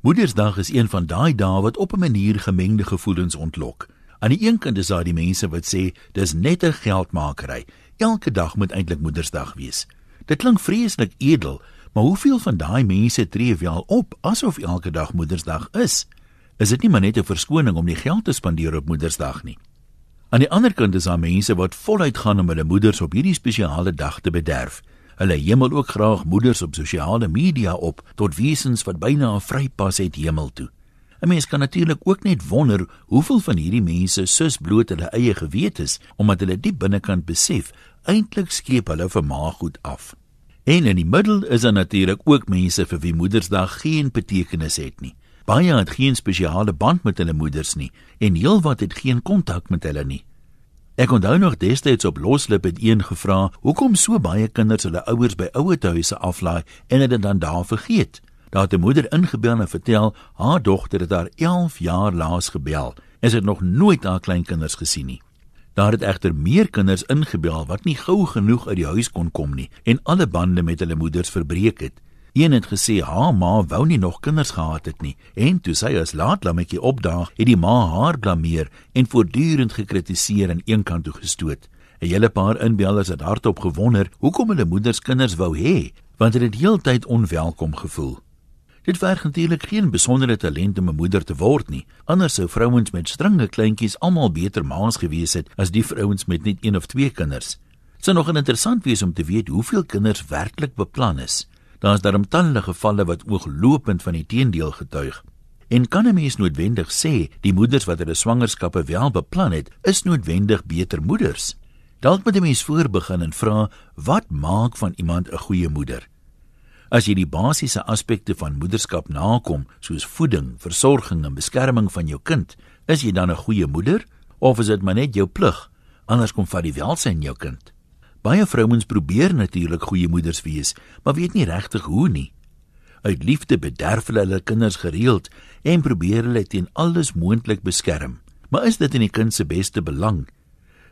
Moedersdag is een van daai dae wat op 'n manier gemengde gevoelens ontlok. Aan die een kant is daar die mense wat sê dis net 'n geldmakery. Elke dag moet eintlik Moedersdag wees. Dit klink vreeslik edel, maar hoeveel van daai mense tree wel op asof elke dag Moedersdag is? Is dit nie maar net 'n verskoning om die geld te spandeer op Moedersdag nie? Aan die ander kant is daar mense wat voluit gaan om hulle moeders op hierdie spesiale dag te bederf. Hulle hemel ook graag moeders op sosiale media op tot wesens wat byna 'n vrypas het hemel toe. 'n Mens kan natuurlik ook net wonder hoeveel van hierdie mense sus bloot hulle eie gewetes omdat hulle diep binnekant besef eintlik skeep hulle vir maaggoed af. En in die middel is daar natuurlik ook mense vir wie Moedersdag geen betekenis het nie. Baie het geen spesiale band met hulle moeders nie en heelwat het geen kontak met hulle nie. Ek onthou nog destyds op Loslip het een gevra hoekom so baie kinders hulle ouers by ouerhuise aflaai en dit dan daar vergeet. Daar het 'n moeder ingebel en vertel haar dogter het haar 11 jaar laas gebel en sy het nog nooit haar kleinkinders gesien nie. Daar het egter meer kinders ingebel wat nie gou genoeg uit die huis kon kom nie en alle bande met hulle moeders verbreek het. Een het gesê haar ma wou nie nog kinders gehad het nie en toe sy as laatlammetjie opdaag, het die ma haar blameer en voortdurend gekritiseer en eenkant toe gestoot. 'n Hele paar inbellers het hardop gewonder hoekom hulle moeders kinders wou hê, want hulle het heeltyd onwelkom gevoel. Dit verg natuurlik geen besondere talent om 'n moeder te word nie. Anders sou vrouens met stringe kleintjies almal beter ma's gewees het as die vrouens met net een of twee kinders. Dit sou nog interessant wees om te weet hoeveel kinders werklik beplan is. Daar is daarom talle gevalle wat ooglopend van die teendeel getuig. En kan 'n mens noodwendig sê die moeders wat hulle swangerskappe wel beplan het, is noodwendig beter moeders? Dalk moet 'n mens voorbegin en vra, wat maak van iemand 'n goeie moeder? As jy die basiese aspekte van moederskap nakom, soos voeding, versorging en beskerming van jou kind, is jy dan 'n goeie moeder of is dit maar net jou plig? Anders kom vat die welsyn jou kind. Baie vrouens probeer natuurlik goeie moeders wees, maar weet nie regtig hoe nie. Uit liefde bederf hulle hulle kinders gereeld en probeer hulle teen alles moontlik beskerm. Maar is dit in die kind se beste belang?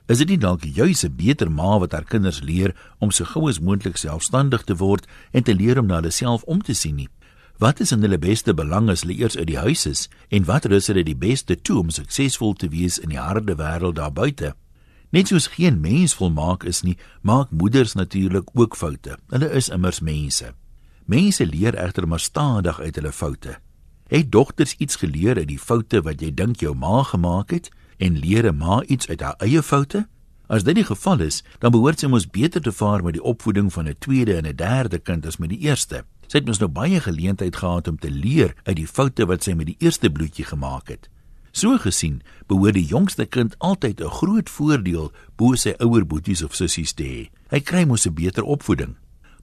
Is dit nie dalk juis 'n beter ma wat haar kinders leer om so gou as moontlik selfstandig te word en te leer om na hulle self om te sien nie? Wat is in hulle beste belang as hulle eers uit die huis is en wat rus hulle die beste toe om suksesvol te wees in die harde wêreld daar buite? Net soos geen mens volmaak is nie, maak moeders natuurlik ook foute. Hulle is immers mense. Mense leer egter maar stadig uit hulle foute. Het dogters iets geleer uit die foute wat jy dink jou ma gemaak het en leer 'n ma iets uit haar eie foute? As dit die geval is, dan behoort sy mos beter te vaar met die opvoeding van 'n tweede en 'n derde kind as met die eerste. Sy het mos nou baie geleentheid gehad om te leer uit die foute wat sy met die eerste bloedjie gemaak het. So gesien behoort die jongste kind altyd 'n groot voordeel bo sy ouer boeties of sissies te hê. Hy kry mos 'n beter opvoeding.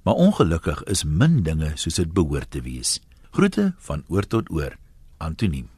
Maar ongelukkig is min dinge soos dit behoort te wees. Groete van oor tot oor. Antoniem